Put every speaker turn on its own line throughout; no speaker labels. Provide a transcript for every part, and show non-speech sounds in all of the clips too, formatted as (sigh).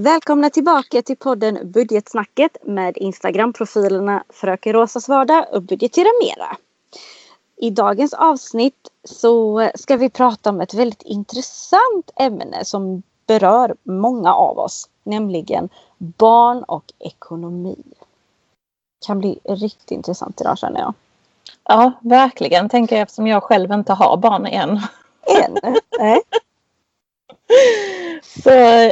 Välkomna tillbaka till podden Budgetsnacket med Instagram-profilerna Fröken Rosas vardag och Budgetera Mera. I dagens avsnitt så ska vi prata om ett väldigt intressant ämne som berör många av oss, nämligen barn och ekonomi. Det kan bli riktigt intressant idag känner jag.
Ja, verkligen tänker jag eftersom jag själv inte har barn än.
Än? Nej. (laughs)
Så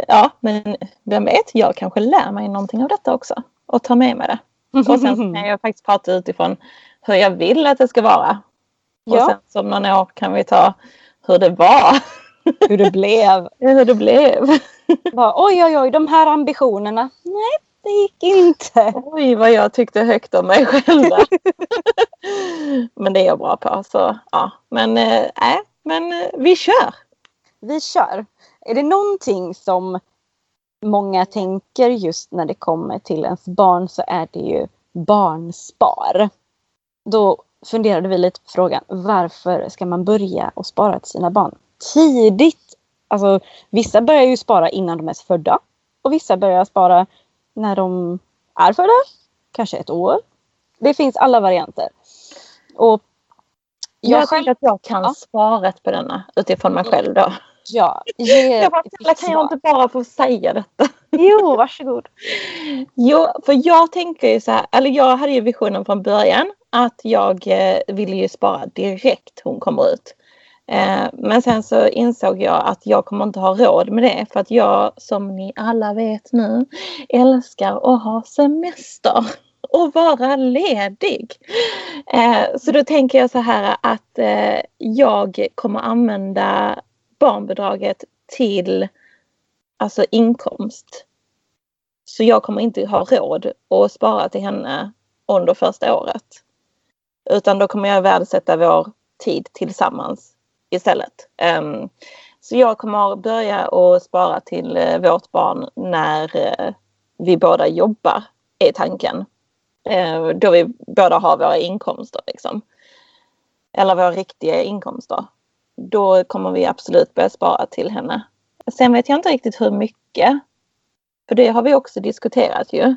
ja, men vem vet, jag kanske lär mig någonting av detta också och tar med mig det. Och sen kan (laughs) jag faktiskt prata utifrån hur jag vill att det ska vara. Och ja. sen som någon år kan vi ta hur det var. (laughs)
Hur det blev.
hur det blev. (laughs)
Bara, oj, oj, oj, de här ambitionerna. Nej, det gick inte.
Oj, vad jag tyckte högt om mig själv. men det är jag bra på. Så, ja. Men, äh, men eh, vi kör.
Vi kör. Är det någonting som många tänker just när det kommer till ens barn så är det ju barnspar. Då funderade vi lite på frågan varför ska man börja och spara till sina barn tidigt? Alltså vissa börjar ju spara innan de är födda och vissa börjar spara när de är födda, kanske ett år. Det finns alla varianter.
Och jag, jag tänker att jag kan ja. svaret på denna utifrån mig själv då.
Ja,
ge jag bara, snälla, kan jag inte bara få säga detta?
Jo, varsågod.
Jo, för jag tänker ju så här, eller jag hade ju visionen från början att jag eh, ville ju spara direkt hon kommer ut. Eh, men sen så insåg jag att jag kommer inte ha råd med det för att jag som ni alla vet nu älskar att ha semester (laughs) och vara ledig. Eh, så då tänker jag så här att jag kommer använda barnbidraget till alltså inkomst. Så jag kommer inte ha råd att spara till henne under första året. Utan då kommer jag värdesätta vår tid tillsammans istället. Um, så jag kommer börja att spara till eh, vårt barn när eh, vi båda jobbar, är tanken. Ehm, då vi båda har våra inkomster liksom. Eller våra riktiga inkomster då kommer vi absolut börja spara till henne. Sen vet jag inte riktigt hur mycket. För det har vi också diskuterat ju.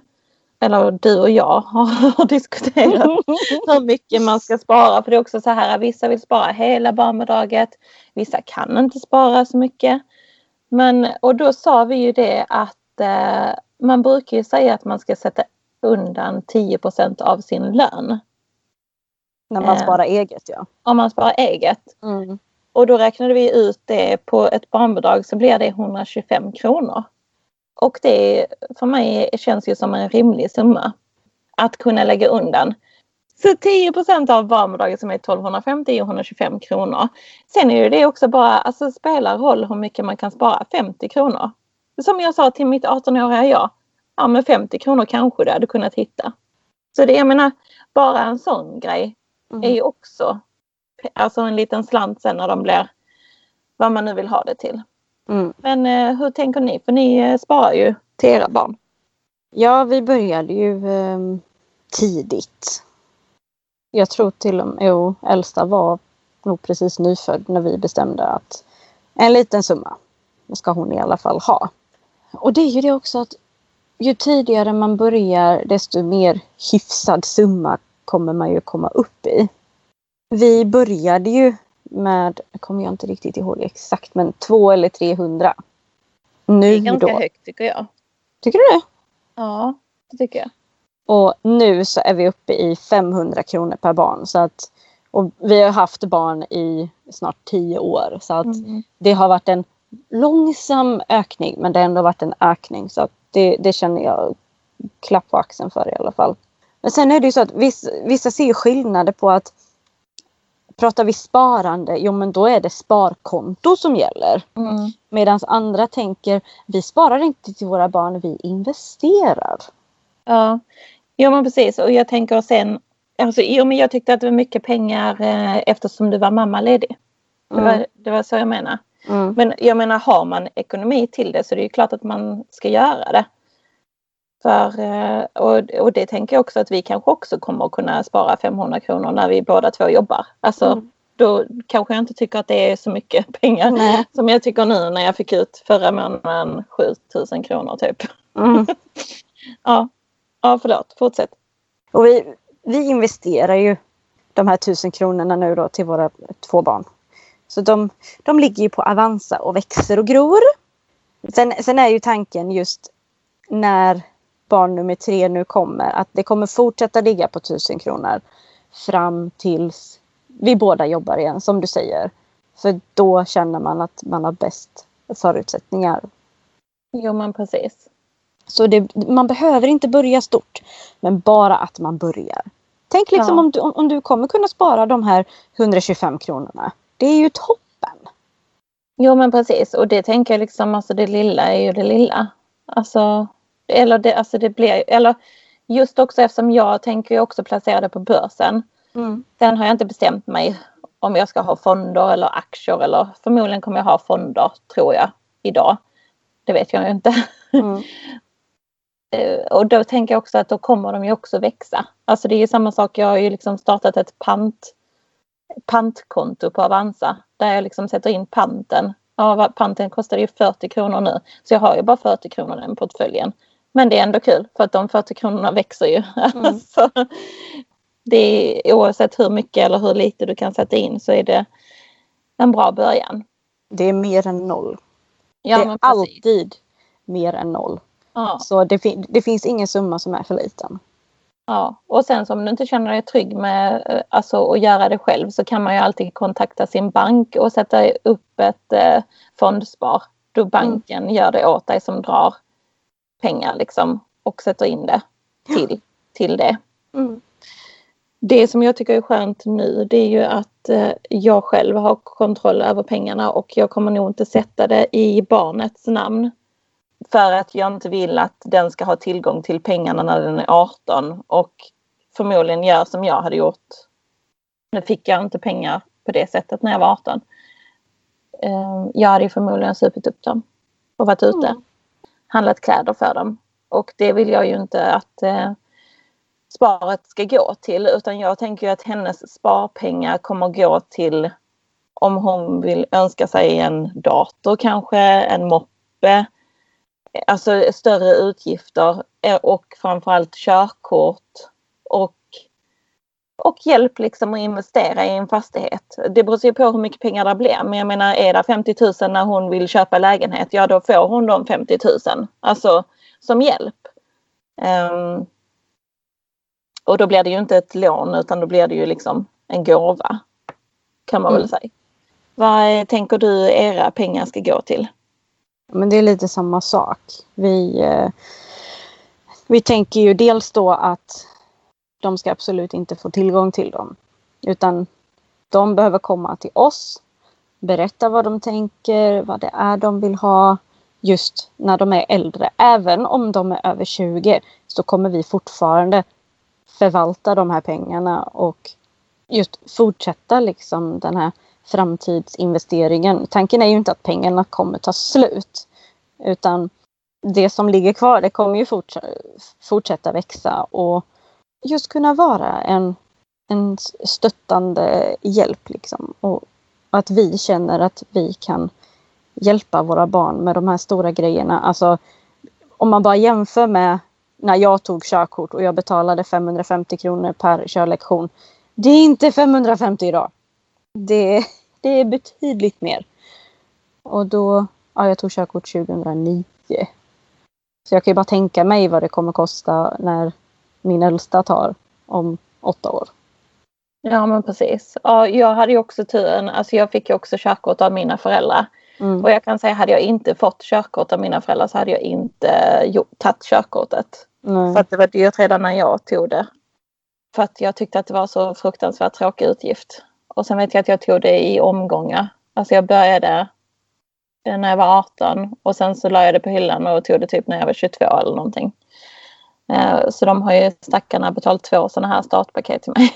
Eller du och jag har (laughs) diskuterat (laughs) hur mycket man ska spara. För det är också så här, vissa vill spara hela barnbidraget. Vissa kan inte spara så mycket. Men, och då sa vi ju det att eh, man brukar ju säga att man ska sätta undan 10% av sin lön.
När man sparar eh, eget ja.
Om man sparar eget. Mm. Och då räknade vi ut det på ett barnbidrag så blir det 125 kronor. Och det för mig känns ju som en rimlig summa att kunna lägga undan. Så 10% av barnbidraget som är 1250 är 125 kronor. Sen är det också bara, alltså spelar roll hur mycket man kan spara, 50 kronor. Som jag sa till mitt 18-åriga jag, ja men 50 kronor kanske du hade kunnat hitta. Så det jag menar, bara en sån grej mm. är ju också alltså en liten slant sen när de blir vad man nu vill ha det till. Mm. Men eh, hur tänker ni? För ni eh, sparar ju till era barn.
Ja, vi började ju eh, tidigt. Jag tror till och med, jo, äldsta var nog precis nyfödd när vi bestämde att en liten summa ska hon i alla fall ha. Och det är ju det också att ju tidigare man börjar desto mer hyfsad summa kommer man ju komma upp i. Vi började ju med, kommer jag inte riktigt ihåg exakt, men två eller 300.
Nu det är ganska då, högt tycker jag.
Tycker du det?
Ja, det tycker jag.
Och nu så är vi uppe i 500 kronor per barn. Så att, och vi har haft barn i snart tio år. Så att mm. det har varit en långsam ökning men det har ändå varit en ökning. Så att det, det känner jag klapp på axeln för i alla fall. Men sen är det ju så att vissa, vissa ser skillnader på att pratar vi sparande, jo men då är det sparkonto som gäller. Mm. Medan andra tänker, vi sparar inte till våra barn, vi investerar.
Ja, ja men precis och jag tänker sen, alltså, jo, men jag tyckte att det var mycket pengar eh, eftersom du var mammaledig. Det, mm. var, det var så jag menar. Mm. Men jag menar har man ekonomi till det så det är klart att man ska göra det. För, eh, och, och det tänker jag också att vi kanske också kommer att kunna spara 500 kronor när vi båda två jobbar. Alltså, mm. då kanske jag inte tycker att det är så mycket (laughs) pengar Nej. som jag tycker nu när jag fick ut förra månaden 7000 kronor typ. Mm. (laughs) ja. ja, förlåt. Fortsätt.
Och vi, vi investerar ju de här tusen kronorna nu då till våra två barn. Så de, de ligger ju på Avanza och växer och gror. Sen, sen är ju tanken just när barn nummer tre nu kommer att det kommer fortsätta ligga på tusen kronor fram tills vi båda jobbar igen som du säger. För då känner man att man har bäst förutsättningar.
Jo men precis.
Så det, man behöver inte börja stort. Men bara att man börjar. Tänk liksom ja. om, du, om du kommer kunna spara de här 125 kronorna. Det är ju toppen.
Jo men precis och det tänker jag liksom, alltså det lilla är ju det lilla. Alltså, eller det, alltså det blir, eller just också eftersom jag tänker också placera det på börsen. Mm. Sen har jag inte bestämt mig om jag ska ha fonder eller aktier eller förmodligen kommer jag ha fonder tror jag idag. Det vet jag ju inte. Mm. (laughs) Eh, och då tänker jag också att då kommer de ju också växa. Alltså det är ju samma sak, jag har ju liksom startat ett pant, pantkonto på Avanza där jag liksom sätter in panten. Ja, panten kostar ju 40 kronor nu så jag har ju bara 40 kronor i den portföljen. Men det är ändå kul för att de 40 kronorna växer ju. Mm. (laughs) så det är, oavsett hur mycket eller hur lite du kan sätta in så är det en bra början.
Det är mer än noll. Ja, det är alltid mer än noll. Ja. Så det, fin det, finns ingen summa som är för liten.
Ja, och sen om du inte känner dig trygg med eh, alltså, att göra det själv så kan man ju alltid kontakta sin bank och sätta upp ett eh, fondspar. Då banken mm. gör det åt dig som drar pengar liksom och sätter in det till, ja. till det. Mm. Det som jag tycker är skönt nu det är ju att eh, jag själv har kontroll över pengarna och jag kommer nog inte sätta det i barnets namn. För att jag inte vill att den ska ha tillgång till pengarna när den är 18 och förmodligen gör som jag hade gjort. Nu fick jag inte pengar på det sättet när jag var 18. Ehm, jag hade förmodligen supit upp dem och varit ute. Mm. Handlat kläder för dem. Och det vill jag ju inte att eh, sparet ska gå till utan jag tänker att hennes sparpengar kommer gå till om hon vill önska sig en dator kanske, en moppe, alltså större utgifter eh, och framförallt körkort och, och hjälp liksom att investera i en fastighet. Det beror ju på hur mycket pengar det blir. Men jag menar är det 50 000 när hon vill köpa lägenhet, ja då får hon de 50 000. Alltså som hjälp. Um, och då blir det ju inte ett lån utan då blir det ju liksom en gåva. Kan man mm. väl säga. Vad tänker du era pengar ska gå till?
Men det är lite samma sak. Vi, eh, vi tänker ju dels då att de ska absolut inte få tillgång till dem. Utan de behöver komma till oss, berätta vad de tänker, vad det är de vill ha just när de är äldre. Även om de är över 20 så kommer vi fortfarande förvalta de här pengarna och just fortsätta liksom den här framtidsinvesteringen. Tanken är ju inte att pengarna kommer ta slut. Utan det som ligger kvar det kommer ju fortsätta växa och just kunna vara en, en stöttande hjälp. Liksom. Och att vi känner att vi kan hjälpa våra barn med de här stora grejerna. Alltså, om man bara jämför med när jag tog körkort och jag betalade 550 kronor per körlektion. Det är inte 550 idag. Det, det är betydligt mer. Och då, ja jag tog körkort 2009. Så jag kan ju bara tänka mig vad det kommer kosta när min äldsta tar om åtta år.
Ja men precis. Ja, jag hade ju också turen, alltså jag fick ju också körkort av mina föräldrar. Mm. Och jag kan säga hade jag inte fått körkort av mina föräldrar så hade jag inte tagit körkortet. Mm. För att det var dyrt redan när jag tog det. För att jag tyckte att det var så fruktansvärt tråkig utgift. Och sen vet jag att jag tog det i omgångar. Alltså jag började när jag var 18 och sen så la jag det på hyllan och tog det typ när jag var 22 eller någonting. Eh, så de har ju stackarna betalt två sådana här startpaket till mig.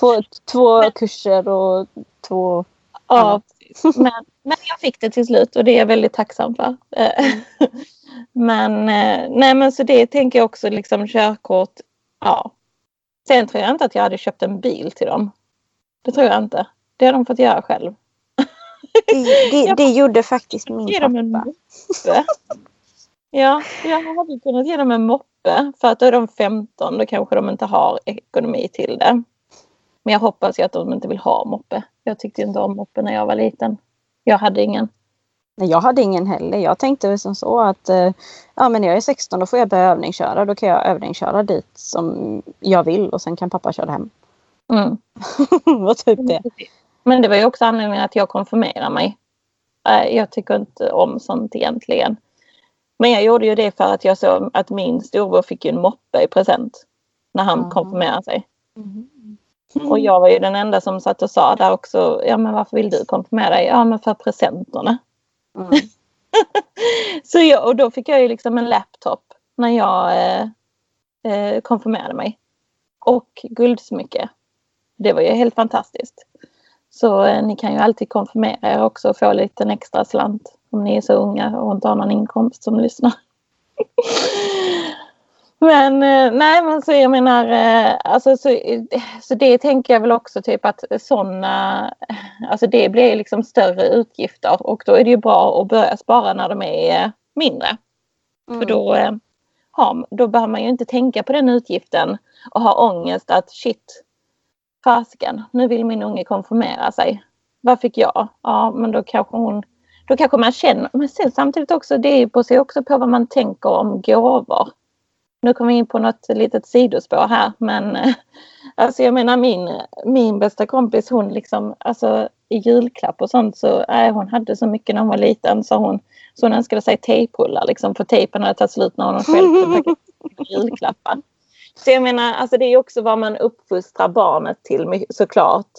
två två kurser och två...
Ja, men, men jag fick det till slut och det är jag väldigt tacksam för. Eh, (laughs) men eh, nej men så det tänker jag också liksom körkort. Ja. Sen tror jag inte att jag hade köpt en bil till dem. Det tror jag inte. Det har de fått göra själv.
Det, det, (laughs) det gjorde faktiskt min pappa.
Ja, jag hade kunnat ge dem en moppe. För att då är de 15. Då kanske de inte har ekonomi till det. Men jag hoppas ju att de inte vill ha moppe. Jag tyckte inte om moppe när jag var liten. Jag hade ingen.
Nej, jag hade ingen heller. Jag tänkte väl som så att eh, ja, men när jag är 16 då får jag börja övningsköra. Då kan jag övningsköra dit som jag vill och sen kan pappa köra hem.
Mm. (laughs)
Vad typ det.
Men det var ju också anledningen att jag konfirmerade mig. Eh, Jag tycker inte om sånt egentligen. Men jag gjorde ju det för att jag såg att min storbror fick en moppe i present. När han
Mhm.
konfirmerade sig.
Mm.
Och jag var ju den enda som satt och sa där också. Ja men varför vill du konfirmera dig? Ja men för presenterna.
Mm. (laughs)
Så jag, och då fick jag ju liksom en laptop när jag eh, eh, konfirmerade mig. Och guldsmycke. Det var ju helt fantastiskt. Så eh, ni kan ju alltid konfirmera er också och få lite extra slant. Om ni är så unga och inte har någon inkomst som lyssnar. men eh, nej men så jag menar eh, alltså så, så det tänker jag väl också typ att sådana Alltså det blir liksom större utgifter och då är det ju bra att börja spara när de är eh, mindre. För då, har, då behöver man ju inte tänka på den utgiften och ha ångest att shit, fasiken, nu vill min unge konfirmera sig. Vad fick jag? Ja, men då kanske hon, då kanske man känner, men sen samtidigt också, det beror sig också på vad man tänker om gåvor. Nu kommer vi in på något litet sidospår här, men eh, alltså jag menar min, min bästa kompis hon liksom, alltså i julklapp och sånt så, äh, hon hade så mycket när hon var liten så hon, så hon önskade sig tejprullar liksom för tejpen hade tagit slut när hon själv julklappar. Så jag menar, alltså det är också vad man uppfostrar barnet till såklart.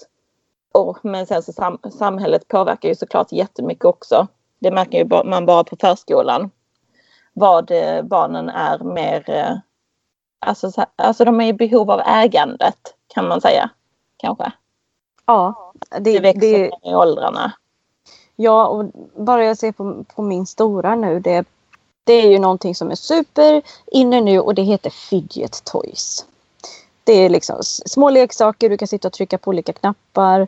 Och, men sen så sam- samhället påverkar ju såklart jättemycket också. Det märker man bara på förskolan. Vad eh, barnen är mer, eh, alltså, så- alltså de är i behov av ägandet kan man säga. Kanske.
Ja, det,
Det
det,
växer i åldrarna.
ja, och bara jag ser på, på min stora nu. Det, det är ju någonting som är super inne nu och det heter fidget toys. Det är liksom små leksaker, du kan sitta och trycka på olika knappar.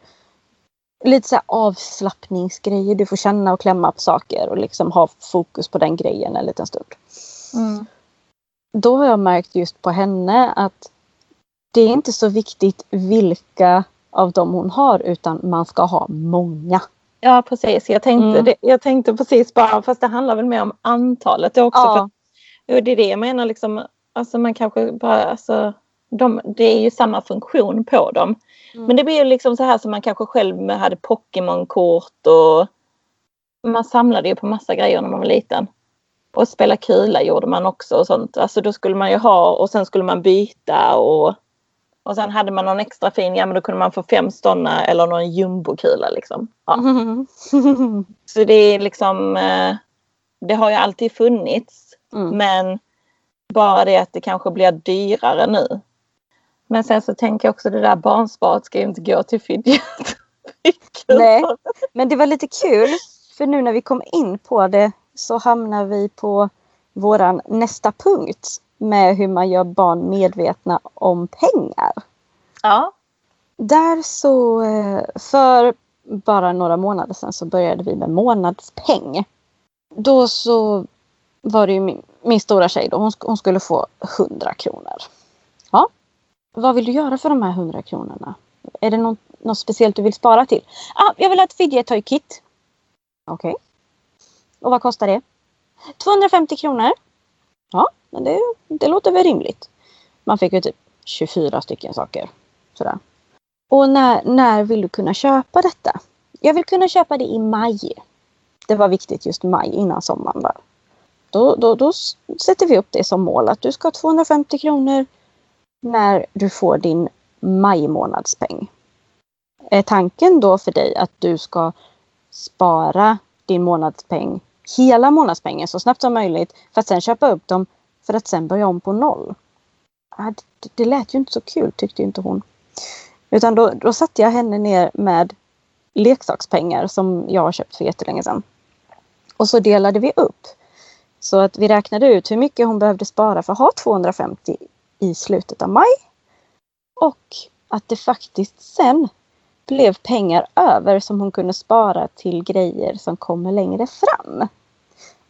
Lite så avslappningsgrejer, du får känna och klämma på saker och liksom ha fokus på den grejen en liten stund.
Mm.
Då har jag märkt just på henne att det är inte så viktigt vilka av dem hon har utan man ska ha många.
Ja precis, jag tänkte,
Mm.
det, jag tänkte precis bara, fast det handlar väl mer om antalet också.
Ja.
För, och det är det jag menar liksom, alltså man kanske bara, alltså, de, det är ju samma funktion på dem.
Mm.
Men det blir ju liksom så här som man kanske själv hade Pokémon-kort och man samlade ju på massa grejer när man var liten. Och spela kula gjorde man också och sånt. Alltså då skulle man ju ha och sen skulle man byta och och sen hade man någon extra fin, ja men då kunde man få fem stånna eller någon jumbokula liksom. Ja. (laughs) Så det är liksom, eh, det har ju alltid funnits.
Mm.
Men bara det att det kanske blir dyrare nu. Men sen så tänker jag också det där barnsparet ska ju inte gå till fidget.
Nej. Men det var lite kul för nu när vi kom in på det så hamnar vi på våran nästa punkt med hur man gör barn medvetna om pengar.
Ja.
Där så eh, för bara några månader sedan så började vi med månadspeng. Då så var det ju min, min stora tjej då, hon, hon skulle få 100 kronor. Ja, vad vill du göra för de här 100 kronorna? Är det något, något speciellt du vill spara till? ah, jag vill ha ett fidget toy kit. Okej. Och vad kostar det? 250 kronor. Ja, men det, det låter väl rimligt. Man fick ju typ 24 stycken saker. Sådär. Och när, när vill du kunna köpa detta? Jag vill kunna köpa det i maj. Det var viktigt just maj innan sommaren. Då, då, då sätter vi upp det som mål att du ska ha 250 kronor när du får din majmånadspeng. Är tanken då för dig att du ska spara din månadspeng, hela månadspengen så snabbt som möjligt för att sen köpa upp dem för att sen börja om på noll? Det, det lät ju inte så kul tyckte inte hon. Utan då, då satte jag henne ner med leksakspengar som jag har köpt för jättelänge sedan. Och så delade vi upp. Så att vi räknade ut hur mycket hon behövde spara för att ha 250 i slutet av maj. Och att det faktiskt sen blev pengar över som hon kunde spara till grejer som kommer längre fram.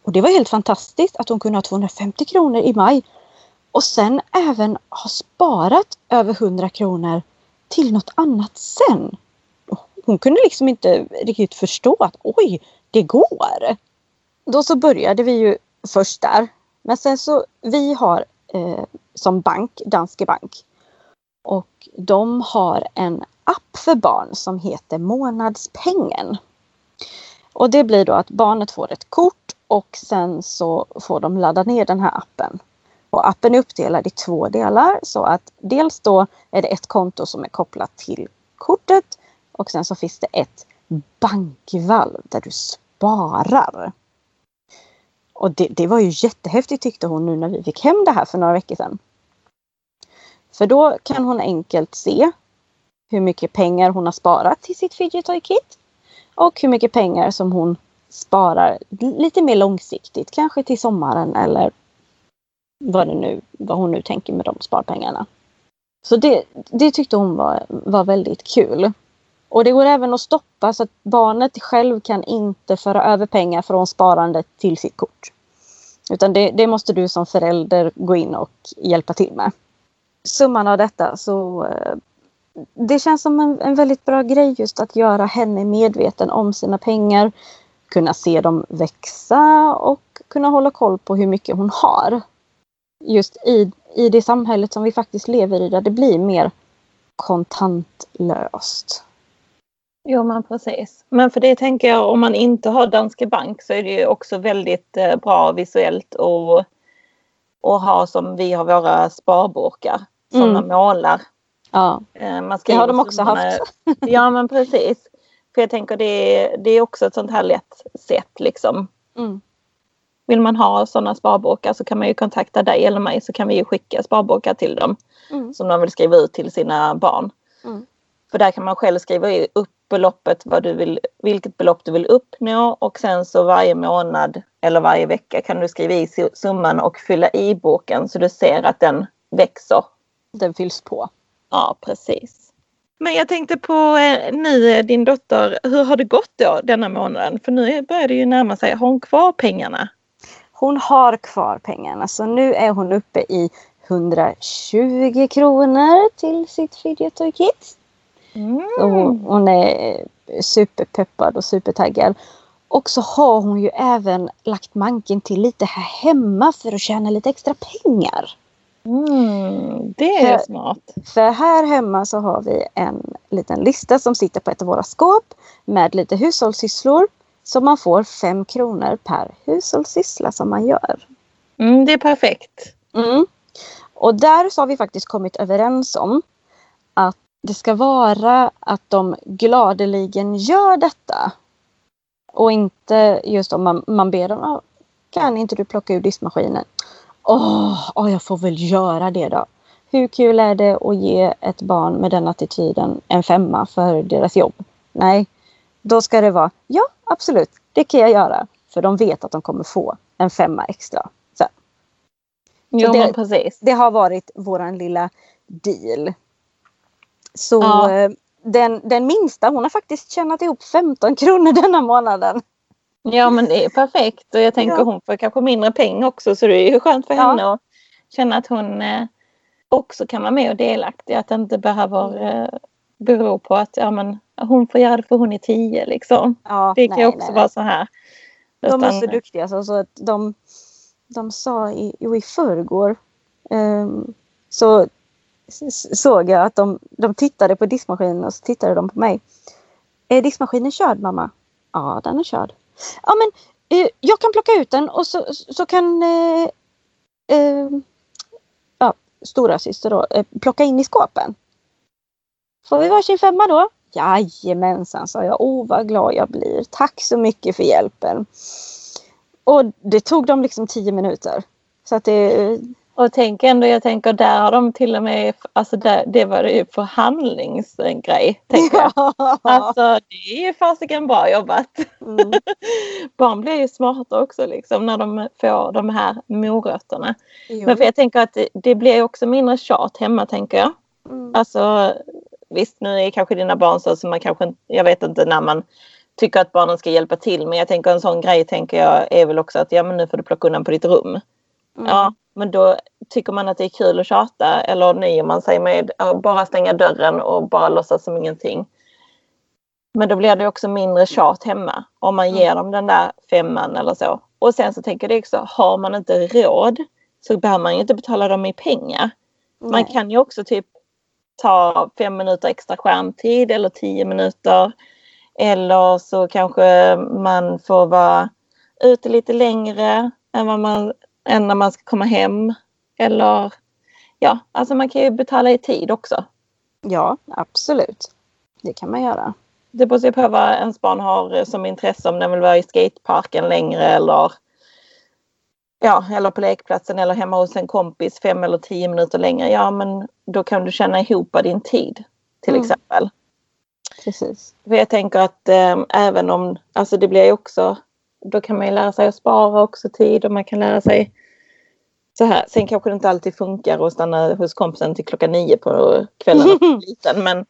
Och det var helt fantastiskt att hon kunde ha 250 kronor i maj och sen även ha sparat över 100 kronor till något annat sen. Hon kunde liksom inte riktigt förstå att oj, det går. Då så började vi ju först där. Men sen så, vi har eh, som bank, Danske Bank. Och de har en app för barn som heter Månadspengen. Och det blir då att barnet får ett kort och sen så får de ladda ner den här appen. Och appen är uppdelad i två delar så att dels då är det ett konto som är kopplat till kortet och sen så finns det ett bankvalv där du sparar. Och det, det var ju jättehäftigt tyckte hon nu när vi fick hem det här för några veckor sedan. För då kan hon enkelt se hur mycket pengar hon har sparat till sitt fidget toy kit. Och hur mycket pengar som hon sparar lite mer långsiktigt, kanske till sommaren eller vad, det nu, vad hon nu tänker med de sparpengarna. Så det, det tyckte hon var, var väldigt kul. Och det går även att stoppa så att barnet själv kan inte föra över pengar från sparandet till sitt kort. Utan det, det måste du som förälder gå in och hjälpa till med. Summan av detta så eh, det känns som en, en väldigt bra grej just att göra henne medveten om sina pengar. Kunna se dem växa och kunna hålla koll på hur mycket hon har. Just i, i det samhället som vi faktiskt lever i där det blir mer kontantlöst.
Jo men precis. Men för det tänker jag om man inte har Danske Bank så är det ju också väldigt eh, bra visuellt och, och ha som vi har våra sparburkar. Sådana mm. målar.
Ja, eh, man det har de också haft. (laughs)
ja men precis. För jag tänker det, det är också ett sånt här lätt sätt liksom. Mm. Vill man ha sådana sparbokar så kan man ju kontakta dig eller mig så kan vi ju skicka sparbokar till dem. Mm. Som de vill skriva ut till sina barn. Mm. För där kan man själv skriva upp beloppet, vad du vill, vilket belopp du vill uppnå och sen så varje månad eller varje vecka kan du skriva i summan och fylla i boken så du ser att den växer.
Den fylls på.
Ja, precis. Men jag tänkte på eh, nu eh, din dotter, hur har det gått då denna månaden? För nu börjar det ju närma sig, har hon kvar pengarna?
Hon har kvar pengarna så nu är hon uppe i 120 kronor till sitt fidget toy kit. Mm. Hon, hon, är superpeppad och supertaggad. Och så har hon ju även lagt manken till lite här hemma för att tjäna lite extra pengar.
Mm, det är för, smart.
För här hemma så har vi en liten lista som sitter på ett av våra skåp med lite hushållssysslor. Så man får fem kronor per hushållssyssla som man gör.
Mm, det är perfekt.
Mm. Och där så har vi faktiskt kommit överens om att det ska vara att de gladeligen gör detta. Och inte just om man, man ber dem, kan inte du plocka ur diskmaskinen? Åh, oh, jag får väl göra det då. Hur kul är det att ge ett barn med den attityden en femma för deras jobb? Nej, då ska det vara ja, absolut, det kan jag göra. För de vet att de kommer få en femma extra sen.
Jo, det, precis.
det har varit våran lilla deal. Så ja. Eh, den, den minsta, hon har faktiskt tjänat ihop 15 kronor denna månaden.
Ja men det är perfekt och jag tänker ja. hon får kanske mindre pengar också så det är ju skönt för ja. henne att känna att hon eh, också kan vara med och delaktig. Att det inte behöver eh, bero på att ja, men, hon får göra det för hon är tio liksom. Ja, det kan ju också nej, vara så här.
De är så duktiga så, så att de, de sa i, jo, i förrgår um, så såg jag att de, de tittade på diskmaskinen och så tittade de på mig. Är diskmaskinen körd mamma? Ja, den är körd. Ja men eh, jag kan plocka ut den och så, så kan eh, eh, ja, stora syster då eh, plocka in i skåpen. Får vi varsin femma då? Jajamensan, sa jag. Åh, vad glad jag blir. Tack så mycket för hjälpen. Och det tog dem liksom tio minuter. Så att det, eh,
och tänk ändå, jag tänker där har de till och med, alltså där, det var ju förhandlingsgrej. Tänker jag. Alltså det är ju fasiken bra jobbat. Mm. (laughs) Barn blir ju smarta också liksom när de får de här morötterna. Jo. Men för jag tänker att det, det blir också mindre tjat hemma tänker jag. Mm. Alltså visst nu är kanske dina barn så som man kanske jag vet inte när man tycker att barnen ska hjälpa till men jag tänker en sån grej tänker jag är väl också att ja men nu får du plocka undan på ditt rum. Mm. Ja men då tycker man att det är kul att tjata eller nöjer man sig med att bara stänga dörren och bara låtsas som ingenting. Men då blir det också mindre tjat hemma om man ger dem den där femman eller så. Och sen så tänker jag också, har man inte råd så behöver man ju inte betala dem i pengar. Nej. Man kan ju också typ ta fem minuter extra skärmtid eller tio minuter. Eller så kanske man får vara ute lite längre än, vad man, än när man ska komma hem. Eller ja, alltså man kan ju betala i tid också.
Ja, absolut. Det kan man göra.
Det beror på vad ens barn har som intresse. Om den vill vara i skateparken längre eller ja, eller på lekplatsen eller hemma hos en kompis fem eller tio minuter längre. Ja, men då kan du känna ihop din tid till mm. exempel.
Precis.
För jag tänker att eh, även om, alltså det blir ju också, då kan man ju lära sig att spara också tid och man kan lära sig så här. Sen kanske det inte alltid funkar att stanna hos kompisen till klockan nio på kvällen. (laughs) liten, men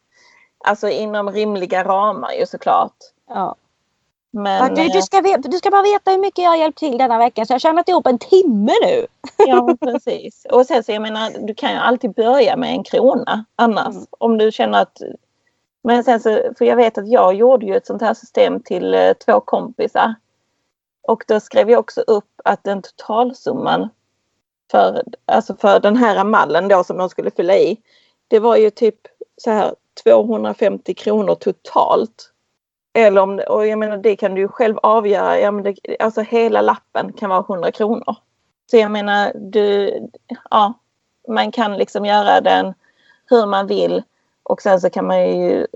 alltså inom rimliga ramar ju såklart.
Ja. Men, du, du, eh, ska veta, du ska bara veta hur mycket jag har hjälpt till denna veckan så jag har tjänat ihop en timme nu. (laughs)
Ja (laughs) precis. Och sen så jag menar du kan ju alltid börja med en krona annars. Mm. Om du känner att men sen så, för jag vet att jag gjorde ju ett sånt här system till eh, två kompisar. Och då skrev jag också upp att den totalsumman för, alltså för den här mallen då som de skulle fylla i. Det var ju typ så här 250 kronor totalt. Eller om, och jag menar det kan du ju själv avgöra. Ja, men det, alltså hela lappen kan vara 100 kronor. Så jag menar, du, ja, man kan liksom göra den hur man vill. Och sen så kan man ju...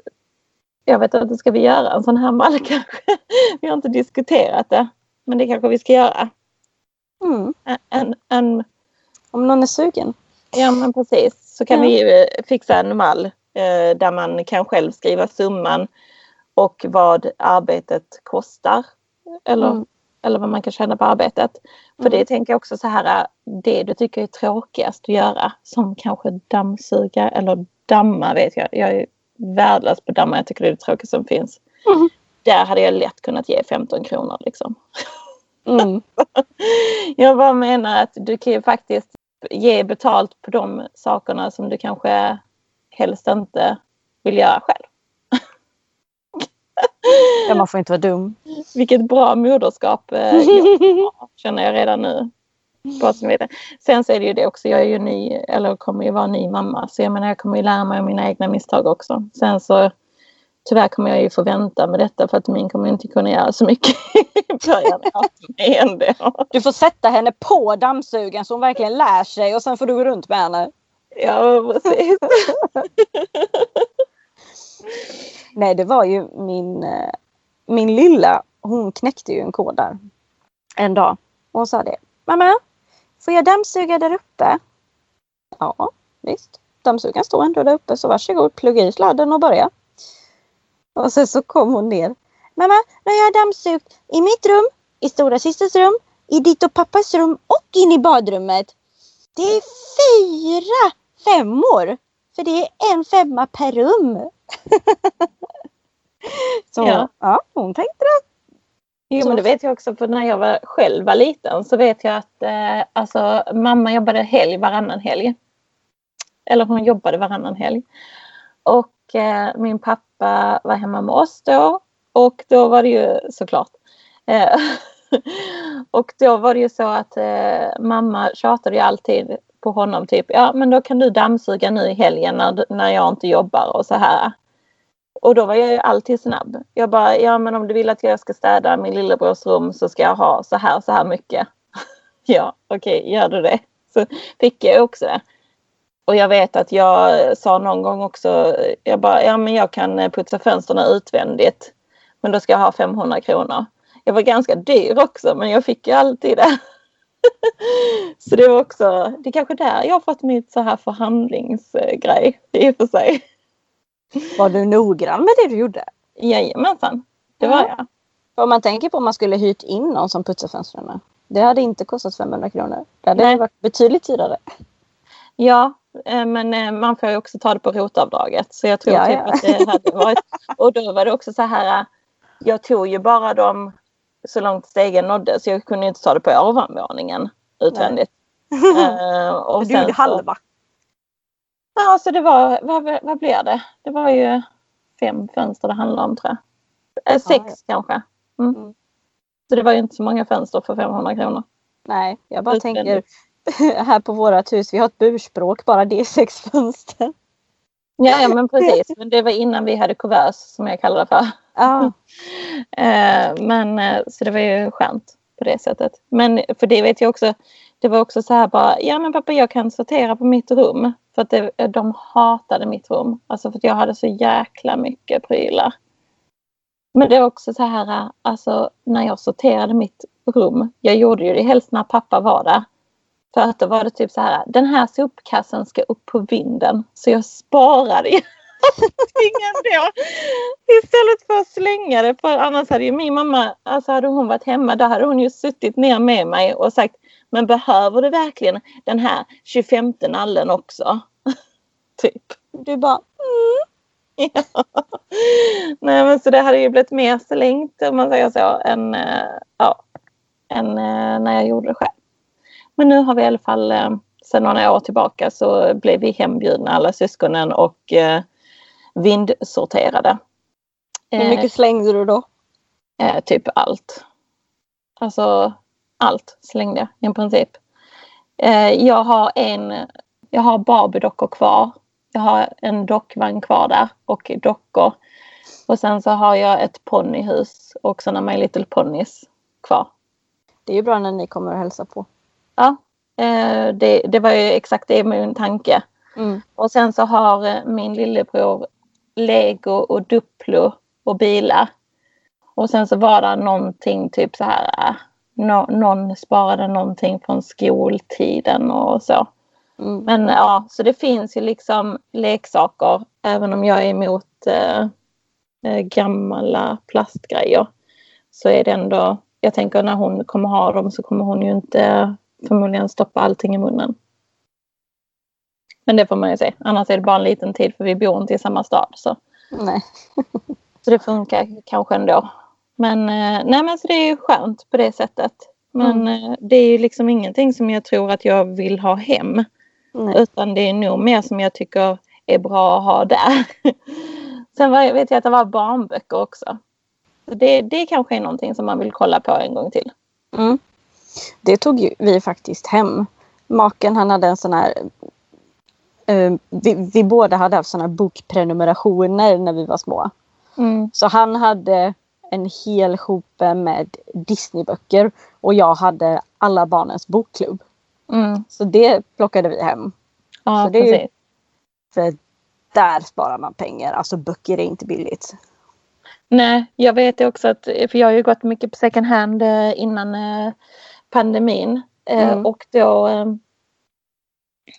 Jag vet inte, ska vi göra en sån här mall (laughs) kanske? Vi har inte diskuterat det. Men det kanske vi ska göra.
Mm.
En, en,
Om någon är sugen.
Ja men precis. Så kan ja. vi fixa en mall eh, där man kan själv skriva summan och vad arbetet kostar. Eller, mm. eller vad man kan tjäna på arbetet. För mm. det tänker jag också så här, det du tycker är tråkigast att göra som kanske dammsuga eller damma vet jag. Jag är värdelös på damma, jag tycker det är det tråkigaste som finns. Mm. Där hade jag lätt kunnat ge 15 kronor liksom.
Mm. (laughs)
jag bara menar att du kan ju faktiskt ge betalt på de sakerna som du kanske helst inte vill göra själv. (laughs)
Ja, man får inte vara dum.
Vilket bra moderskap eh, jag känner jag redan nu. Sen så är det ju det också, jag är ju ny, eller kommer ju vara ny mamma. Så jag menar jag kommer ju lära mig av mina egna misstag också. Sen så tyvärr kommer jag ju få vänta med detta för att min kommer inte kunna göra så mycket i början.
Du får sätta henne på dammsugaren så hon verkligen lär sig och sen får du gå runt med henne.
Ja precis. (laughs)
Nej, det var ju min, eh, min lilla, hon knäckte ju en kod där en dag. Och hon sa det. Mamma, får jag dammsuga där uppe? Ja, visst. Dammsugaren står ändå där uppe så varsågod, plugga i sladden och börja. Och sen så kom hon ner. Mamma, nu har jag dammsugit i mitt rum, i stora systers rum, i ditt och pappas rum och in i badrummet. Det är fyra femmor. För det är en femma per rum. (laughs) så ja. ja, hon tänkte det.
Jo men det vet jag också för när jag var, själv var liten så vet jag att eh, alltså, mamma jobbade helg varannan helg. Eller hon jobbade varannan helg. Och eh, min pappa var hemma med oss då. Och då var det ju såklart. Eh, (laughs) och då var det ju så att eh, mamma tjatade ju alltid på honom typ. Ja men då kan du dammsuga nu i helgen när, när jag inte jobbar och så här. Och då var jag ju alltid snabb. Jag bara, ja men om du vill att jag ska städa min lillebrors rum så ska jag ha så här, så här mycket. (laughs) ja, okej, okay, gör du det? Så fick jag också det. Och jag vet att jag sa någon gång också, jag bara, ja men jag kan putsa fönstren utvändigt. Men då ska jag ha 500 kronor. Jag var ganska dyr också men jag fick ju alltid det. (laughs) så det var också, det är kanske där jag har fått mitt så här förhandlingsgrej i och för sig.
Var du noggrann med det du gjorde?
Jajamensan, det var jag.
Om man tänker på om man skulle hyrt in någon som putsar fönstren. Det hade inte kostat 500 kronor. Det hade Nej. varit betydligt dyrare.
Ja, men eh, man får ju också ta det på rotavdraget. Så jag tror
Ja,
typ
ja.
att det hade varit... (laughs) Och då var det också så här. Jag tog ju bara dem så långt stegen nådde så jag kunde inte ta det på ovanvåningen utvändigt. Eh, (laughs) och
du gjorde halva.
Ja, så det var, vad, vad blev det? Det var ju fem fönster det handlade om tror jag. Eh, sex
ja.
kanske. Mm.
Mm.
Så det var ju inte så många fönster för 500 kronor.
Nej, jag bara
Utvändigt.
tänker (laughs) här på vårat hus, vi har ett burspråk, bara det är sex fönster.
Ja, ja men precis. Men det var innan vi hade kuvös som jag kallar det för.
Ja, (laughs)
Eh, men eh, så det var ju skönt på det sättet. Men för det vet jag också. Det var också så här bara. Ja men pappa jag kan sortera på mitt rum. För att det, de hatade mitt rum. Alltså för att jag hade så jäkla mycket prylar. Men det är också så här. eh, Alltså när jag sorterade mitt rum. Jag gjorde ju det helst när pappa var där. För att då var det typ så här. Den här sopkassen ska upp på vinden. Så jag sparade ju allting ändå. Istället för att slänga det. För annars hade ju min mamma, alltså hade hon varit hemma, då hade hon ju suttit ner med mig och sagt Men behöver du verkligen den här 25 nallen också? (laughs) typ.
du bara mm. (laughs)
Ja. Nej men så det hade ju blivit mer slängt om man säger så än, eh, ja, än eh, när jag gjorde det själv. Men nu har vi i alla fall eh, sedan några år tillbaka så blev vi hembjudna alla syskonen och eh, vindsorterade.
hur
Eh,
mycket slängde du då?
Eh, typ allt. Alltså allt slängde jag i princip. Eh, jag har en, jag har Barbie-dockor kvar. Jag har en dockvagn kvar där och dockor. Och sen så har jag ett ponnyhus och sådana My Little Ponies kvar.
Det är ju bra när ni kommer och hälsar på.
Ja, eh, det, det var ju exakt det min tanke.
Mm.
Och sen så har eh, min lillebror Lego och Duplo och bilar. Och sen så var det någonting typ så här. äh, Nå, någon sparade någonting från skoltiden och så.
Mm.
Men ja, så det finns ju liksom leksaker. Även om jag är emot eh, eh, gamla plastgrejer. Så är det ändå. Jag tänker när hon kommer ha dem så kommer hon ju inte förmodligen stoppa allting i munnen. Men det får man ju se. Annars är det bara en liten tid för vi bor inte i samma stad. Så,
Nej.
så det funkar kanske ändå. Men, eh, nej, men så det är skönt på det sättet. Men eh, det är ju liksom ingenting som jag tror att jag vill ha hem.
Nej.
Utan det är nog mer som jag tycker är bra att ha där. (laughs) Sen var, vet jag att det var barnböcker också. Så det, det kanske är någonting som man vill kolla på en gång till.
Mm. Det tog vi faktiskt hem. Maken han hade en sån här eh, vi, vi båda hade haft såna här bokprenumerationer när vi var små.
Mm.
Så han hade en hel hope med Disneyböcker och jag hade alla barnens bokklubb.
Mm.
Så det plockade vi hem.
Ja,
Så det är ju-. För där sparar man pengar. Alltså böcker är inte billigt.
Nej, jag vet också att, för jag har ju gått mycket på second hand eh, innan eh, pandemin. Eh,
Mm.
Och då, eh,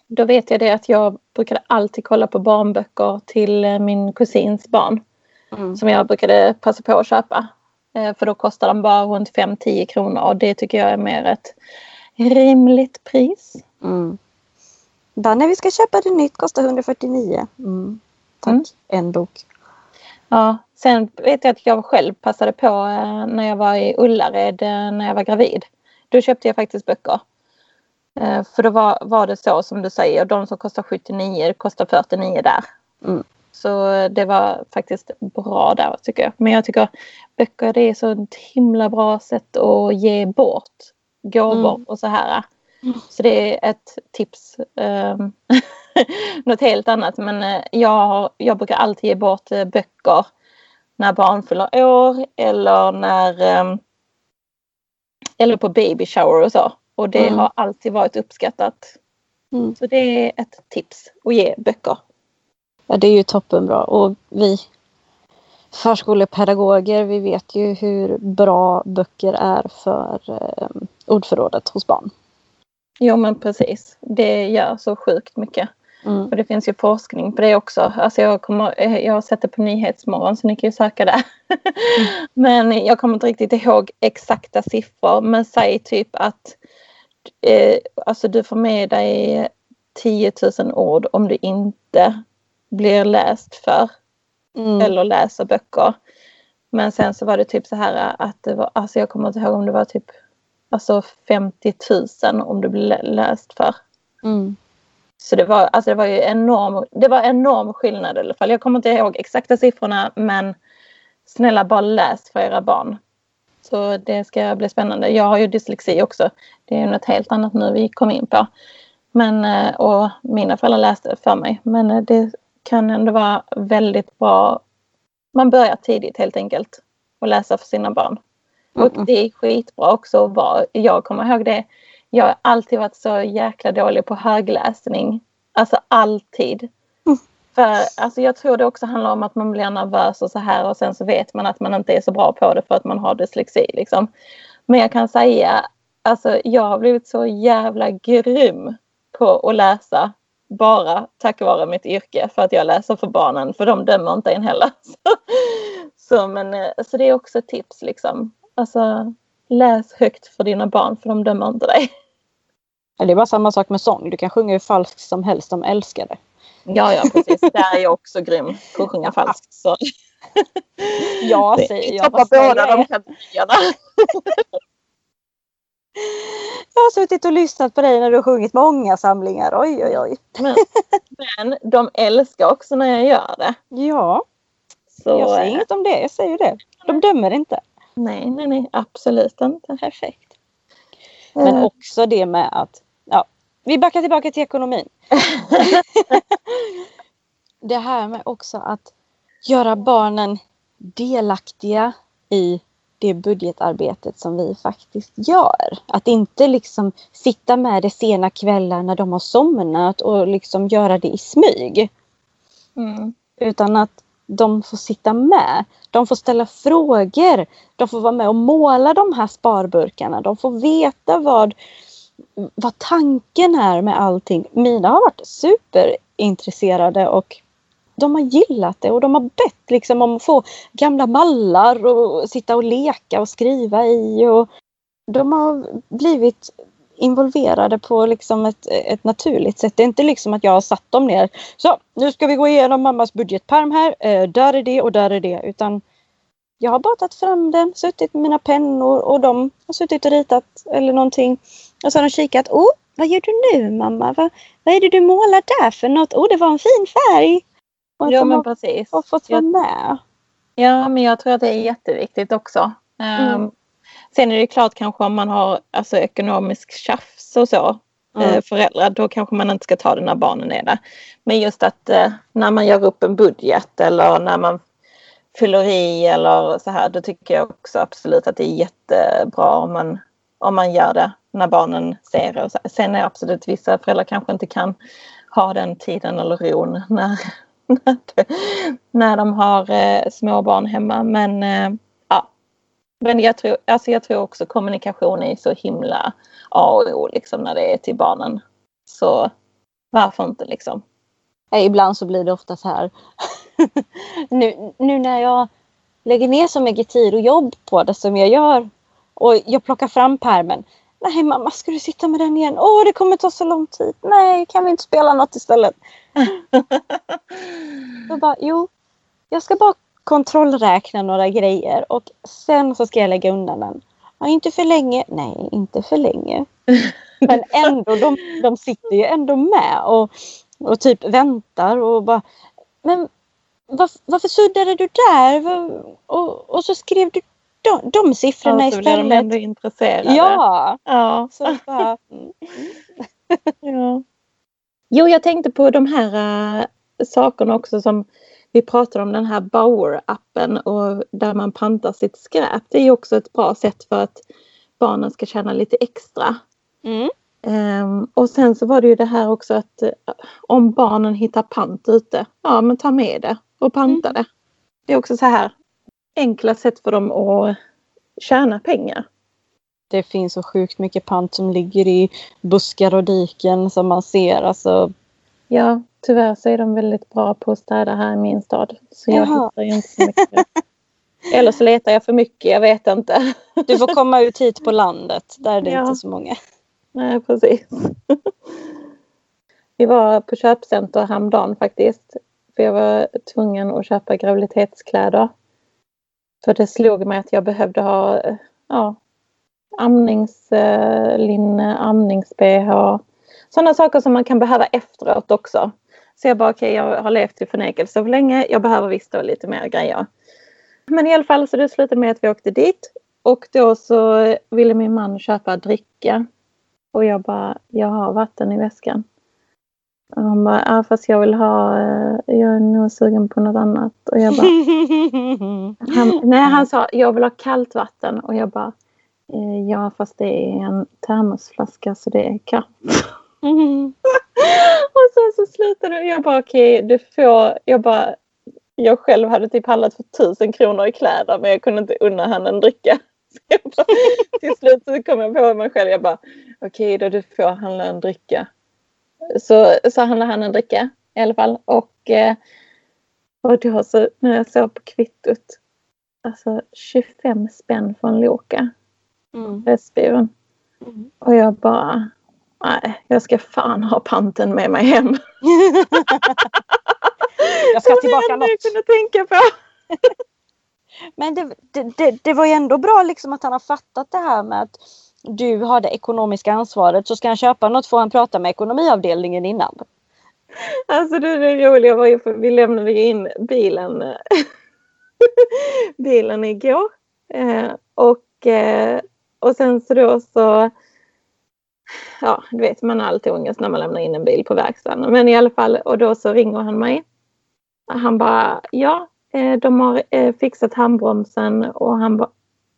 då vet jag det att jag brukade alltid kolla på barnböcker till eh, min kusins barn.
Mm.
Som jag brukade passa på att köpa. För då kostar de bara runt 5-10 kronor och det tycker jag är mer ett rimligt pris.
Mm. Bara, när vi ska köpa det nytt kostar 149. Mm. Tack.
Mm.
En bok.
Ja, sen vet jag att jag själv passade på när jag var i Ullared när jag var gravid. Då köpte jag faktiskt böcker. Eh, För då var, var det så som du säger, de som kostar 79 kostar 49 där.
Mm.
Så det var faktiskt bra där tycker jag. Men jag tycker böcker det är så ett himla bra sätt att ge bort gåvor
Mm.
och så här.
Mm.
Så det är ett tips. Um, (laughs) något helt annat men eh, jag, jag brukar alltid ge bort eh, böcker när barn fyller år eller när ehm, eller på baby shower och så. Och det
Mm.
har alltid varit uppskattat.
Mm.
Så det är ett tips att ge böcker.
Ja, det är ju toppenbra. Och vi förskolepedagoger, vi vet ju hur bra böcker är för eh, ordförrådet hos barn.
Jo men precis. Det gör så sjukt mycket.
Mm.
Och det finns ju forskning på det också. Alltså jag, kommer, eh, jag det på Nyhetsmorgon så ni kan ju söka där. (laughs) men jag kommer inte riktigt ihåg exakta siffror. Men säg typ att eh, alltså du får med dig 10 000 ord om du inte blir läst för. Mm. Eller läser böcker. Men sen så var det typ så här att det var, alltså jag kommer inte ihåg om det var typ alltså 50 000 om du blir läst för. Mm. Så det var, alltså det var ju enorm, det var enorm skillnad i alla fall. Jag kommer inte ihåg exakta siffrorna men snälla bara läs för era barn. Så det ska bli spännande. Jag har ju dyslexi också. Det är något helt annat nu vi kom in på. Men, eh, och mina föräldrar läste för mig. Men eh, det kan ändå vara väldigt bra. Man börjar tidigt helt enkelt och läsa för sina barn. Och det är skitbra också att vara. Jag kommer ihåg det. Jag har alltid varit så jäkla dålig på högläsning. Alltså alltid. Mm. För alltså, jag tror det också handlar om att man blir nervös och så här och sen så vet man att man inte är så bra på det för att man har dyslexi. Liksom. Men jag kan säga, alltså jag har blivit så jävla grym på att läsa bara tack vare mitt yrke för att jag läser för barnen för de dömer inte en heller. (laughs) Så, men, eh, så det är också ett tips liksom. Alltså läs högt för dina barn för de dömer inte dig.
Det är bara samma sak med sång. Du kan sjunga hur falskt som helst, de älskar det.
Ja, ja precis. Där är jag också grym på att sjunga falskt. Så.
Ja, säger jag.
Toppar båda de kategorierna.
Jag har suttit och lyssnat på dig när du har sjungit många samlingar. Oj, oj, oj.
Men, men de älskar också när jag gör det.
Ja. Så, jag säger inget om det. Jag säger det. De dömer inte.
Nej, nej, nej. Absolut inte.
Perfekt. Men mm. också det med att ja, vi backar tillbaka till ekonomin. (laughs) det här med också att göra barnen delaktiga i det budgetarbetet som vi faktiskt gör. Att inte liksom sitta med det sena kvällar när de har somnat och liksom göra det i smyg. Mm. Utan att de får sitta med. De får ställa frågor. De får vara med och måla de här sparburkarna. De får veta vad, vad tanken är med allting. Mina har varit superintresserade och de har gillat det och de har bett liksom om att få gamla mallar och sitta och leka och skriva i. Och de har blivit involverade på liksom ett, ett naturligt sätt. Det är inte liksom att jag har satt dem ner. Så nu ska vi gå igenom mammas budgetperm här. Eh, där är det och där är det. Utan jag har bara tagit fram den, suttit med mina pennor och de har suttit och ritat eller någonting. Och så har de kikat. Oh, vad gör du nu mamma? Vad, vad är det du målar där för något? Oh, det var en fin färg.
Och ja, men precis.
Och fått vara med.
Ja, men jag tror att det är jätteviktigt också. Mm. Um, sen är det klart kanske om man har alltså, ekonomisk tjafs och så. Eh, mm. föräldrar, då kanske man inte ska ta det när barnen är där. Men just att uh, när man gör upp en budget eller när man fyller i eller så här. Då tycker jag också absolut att det är jättebra om man, om man gör det när barnen ser det. Sen är absolut vissa föräldrar kanske inte kan ha den tiden eller ron när, (laughs) när de har eh, små barn hemma. Men eh, men jag tror, alltså jag tror också kommunikation är så himla A och O liksom när det är till barnen. Så varför inte liksom?
Ibland så blir det ofta så här. (laughs) nu, nu när jag lägger ner så mycket tid och jobb på det som jag gör och jag plockar fram pärmen. Nej mamma, ska du sitta med den igen? Åh, det kommer ta så lång tid. Nej, kan vi inte spela något istället? (laughs) bara, jo, jag ska bara kontrollräkna några grejer och sen så ska jag lägga undan den. Ja, inte för länge. Nej, inte för länge. (laughs) Men ändå, de, de sitter ju ändå med och, och typ väntar och bara Men var, varför suddade du där? Och, och så skrev du de, de siffrorna ja, så istället. Så blir de
ändå intresserade.
Ja. ja. Så bara, mm. (laughs)
ja. Jo, jag tänkte på de här äh, sakerna också som vi pratade om den här Bauer-appen och där man pantar sitt skräp. Det är också ett bra sätt för att barnen ska tjäna lite extra. Mm. Um, och sen så var det ju det här också att uh, om barnen hittar pant ute, ja men ta med det och panta mm. det. Det är också så här enkla sätt för dem att tjäna pengar.
Det finns så sjukt mycket pant som ligger i buskar och diken som man ser. Alltså...
Ja, tyvärr så är de väldigt bra på att städa här i min stad. Så jag Jaha. hittar ju inte så mycket. (laughs) Eller så letar jag för mycket, jag vet inte.
Du får komma ut hit på (laughs) landet, där är det ja. inte så många.
Nej, precis. Vi var på köpcenter häromdagen faktiskt. För jag var tvungen att köpa graviditetskläder. För det slog mig att jag behövde ha ja, amningslinne, amnings-bh. Sådana saker som man kan behöva efteråt också. Så jag bara okej, okay, jag har levt i förnekelse för länge. Jag behöver visst då lite mer grejer. Men i alla fall så det slutade med att vi åkte dit. Och då så ville min man köpa dricka. Och jag bara, jag har vatten i väskan. Och han bara, ja fast jag vill ha, eh, jag är nog sugen på något annat. Och jag bara, (laughs) han, nej han sa, jag vill ha kallt vatten. Och jag bara, eh, ja fast det är en termosflaska så det är kallt. Mm. (laughs) och sen så slutade det. Jag bara okej, okay, du får. Jag bara. Jag själv hade typ handlat för tusen kronor i kläder men jag kunde inte unna henne en dricka. (laughs) Bara, till slut så kom jag på mig själv. Jag bara okej okay, då du får handla en dricka. Så, så handlade han en dricka i alla fall. Och, eh, och då så när jag såg på kvittot. Alltså 25 spänn från Loka. Mm. Pressbyrån. Mm. Och jag bara Nej, jag ska fan ha panten med mig hem. (laughs)
jag ska tillbaka något.
jag kunde tänka på. (laughs)
Men det, det, det, det, var ju ändå bra liksom att han har fattat det här med att du har det ekonomiska ansvaret. Så ska han köpa något får han prata med ekonomiavdelningen innan.
Alltså det, det roliga var ju för vi lämnade in bilen, (laughs) bilen igår. Eh, och, eh, och sen så då så ja, du vet man har alltid ångest när man lämnar in en bil på verkstaden. Men i alla fall, och då så ringer han mig. Han bara, ja, eh, de har eh, fixat handbromsen och han ba,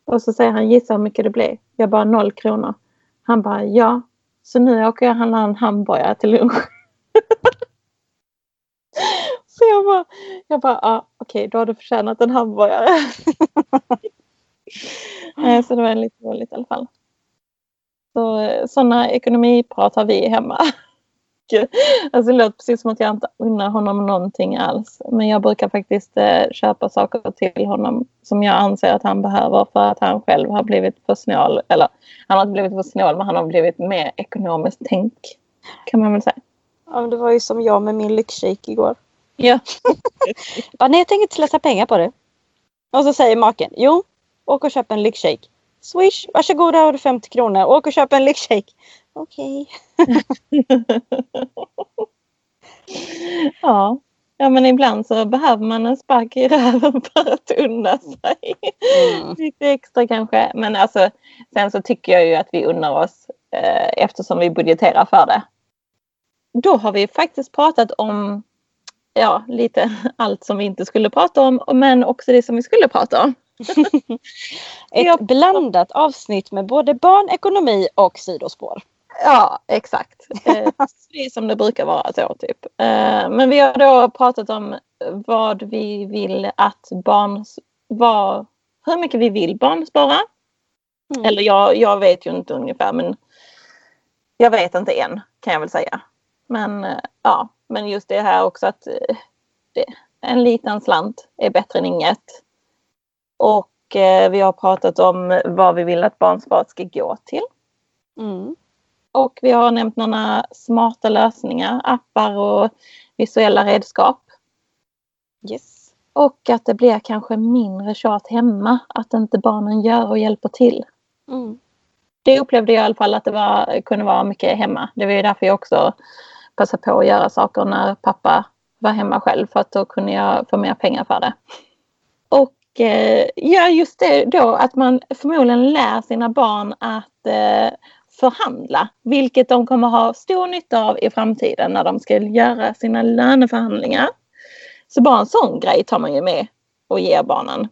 och så säger han, gissa hur mycket det blir. Jag bara, noll kronor. Han bara, ja, så nu åker jag och handlar en hamburgare till lunch. (laughs) så jag bara, jag bara, ja, okej, då har du förtjänat en hamburgare. (laughs) Eh, så det var lite roligt i alla fall. Så, sådana ekonomiprat har vi hemma. (laughs) Alltså det låter precis som att jag inte unnar honom någonting alls. Men jag brukar faktiskt eh, köpa saker till honom som jag anser att han behöver för att han själv har blivit för snål. Eller han har inte blivit för snål men han har blivit mer ekonomiskt tänk. Kan man väl säga.
Ja, det var ju som jag med min lyxshake igår.
Ja. (laughs)
Bara, nej jag tänker inte slösa pengar på det. Och så säger maken, jo, åk och köp en lyxshake. Swish, varsågoda har du 50 kronor. Åk och köp en lyxshake. Okej. Okay. (laughs)
ja. ja, men ibland så behöver man en spark i röven (laughs) för att unna sig. Mm. Lite extra kanske. Men alltså, sen så tycker jag ju att vi unnar oss eh, eftersom vi budgeterar för det. Då har vi faktiskt pratat om ja, lite (laughs) allt som vi inte skulle prata om men också det som vi skulle prata om. (laughs)
Ett blandat avsnitt med både barnekonomi och sidospår.
Ja, exakt. (laughs) Eh, Precis som det brukar vara så typ. Eh, men vi har då pratat om vad vi vill att barn... Vad, hur mycket vi vill barn spara. Mm. Eller jag, jag vet ju inte ungefär men jag vet inte än kan jag väl säga. Men eh, ja, men just det här också att det, en liten slant är bättre än inget. Och eh, vi har pratat om vad vi vill att barnsparet ska gå till. Mm. Och vi har nämnt några smarta lösningar, appar och visuella redskap.
Yes.
Och att det blir kanske mindre tjat hemma, att inte barnen gör och hjälper till. Mm. Det upplevde jag i alla fall att det var, kunde vara mycket hemma. Det var ju därför jag också passade på att göra saker när pappa var hemma själv för att då kunde jag få mer pengar för det. Eh, ja, just det då att man förmodligen lär sina barn att eh, förhandla, vilket de kommer ha stor nytta av i framtiden när de ska göra sina löneförhandlingar. Så bara en sån grej tar man ju med och ger barnen.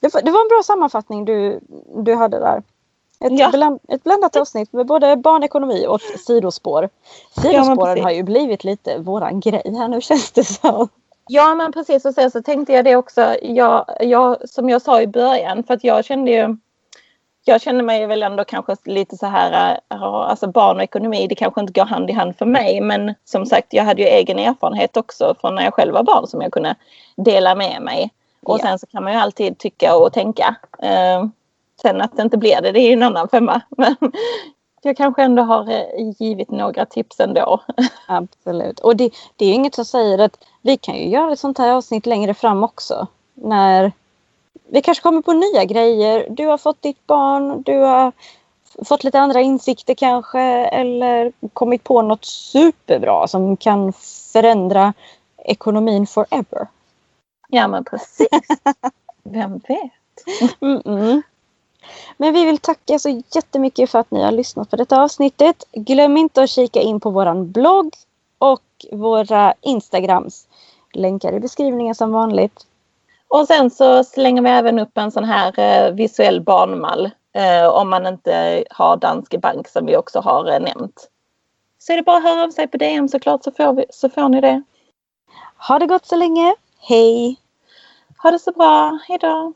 Det var, det var en bra sammanfattning du, du hade där. Ett, ja. bland, ett blandat avsnitt med både barnekonomi och sidospår. Sidospåren ja, har ju blivit lite våran grej här nu känns det som.
Ja men precis och sen så tänkte jag det också. Jag, jag, som jag sa i början för att jag kände ju jag känner mig väl ändå kanske lite så här, alltså barn och ekonomi det kanske inte går hand i hand för mig men som sagt jag hade ju egen erfarenhet också från när jag själv var barn som jag kunde dela med mig. Och ja. sen så kan man ju alltid tycka och tänka. Eh, sen att det inte blir det, det är ju en annan femma. (laughs) Men jag kanske ändå har eh, givit några tips ändå. (laughs)
Absolut. Och det, det är inget som säger att vi kan ju göra ett sånt här avsnitt längre fram också. När vi kanske kommer på nya grejer. Du har fått ditt barn, du har fått lite andra insikter kanske eller kommit på något superbra som kan förändra ekonomin forever.
Ja men precis. (laughs) Vem vet?
Mm -mm. Men vi vill tacka så jättemycket för att ni har lyssnat på detta avsnittet. Glöm inte att kika in på våran blogg och våra Instagrams. Länkar i beskrivningen som vanligt.
Och sen så slänger vi även upp en sån här eh, visuell barnmall eh, om man inte har Danske Bank som vi också har eh, nämnt. Så är det bara att höra av sig på DM såklart så får, vi, så får ni det.
Ha det gott så länge. Hej!
Ha det så bra. Hejdå!